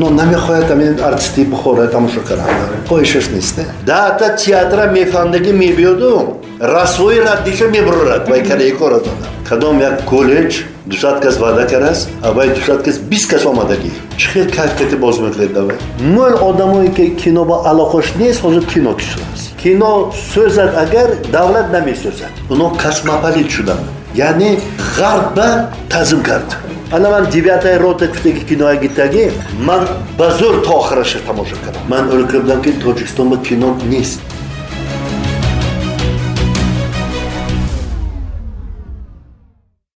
но намехоҳад амин артисти бухора тамошо кардан хоҳишаш нест даата театра мефаҳмдаги мебиёду расвои раддиша мебурад вай караи кора дода кадом як коллеҷ дусад кас ваъда кардааст авай дусад кас бист кас омадаги чӣ хел кайфияти боз мекунед давай мӯн одамое ки кино ба алоқаш нест ҳозир кино кишодаст кино сӯзад агар давлат намесӯзад оно касмапалид шуданд яъне ғарб тазим кард. Ана ман девятая рота чутаги киноя гитаги ман ба зӯр то охираша тамоша кардам. Ман ӯро кардам ки тоҷикистон ба кино нест